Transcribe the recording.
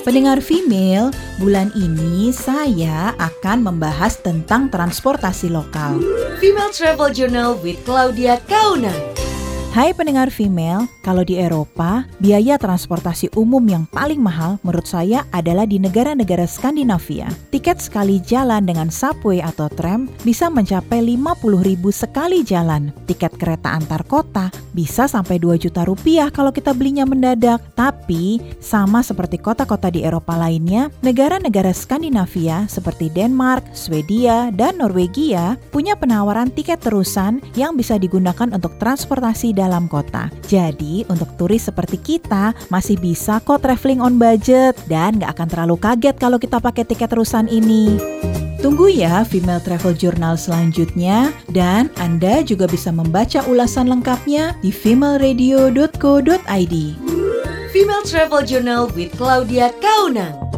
Pendengar female, bulan ini saya akan membahas tentang transportasi lokal. Female Travel Journal with Claudia Kauna. Hai pendengar female, kalau di Eropa, biaya transportasi umum yang paling mahal menurut saya adalah di negara-negara Skandinavia. Tiket sekali jalan dengan subway atau tram bisa mencapai 50 ribu sekali jalan. Tiket kereta antar kota bisa sampai 2 juta rupiah kalau kita belinya mendadak. Tapi, sama seperti kota-kota di Eropa lainnya, negara-negara Skandinavia seperti Denmark, Swedia, dan Norwegia punya penawaran tiket terusan yang bisa digunakan untuk transportasi dalam kota. Jadi, untuk turis seperti kita masih bisa kok traveling on budget dan nggak akan terlalu kaget kalau kita pakai tiket terusan ini. Tunggu ya Female Travel Journal selanjutnya dan Anda juga bisa membaca ulasan lengkapnya di femaleradio.co.id. Female Travel Journal with Claudia Kaunang.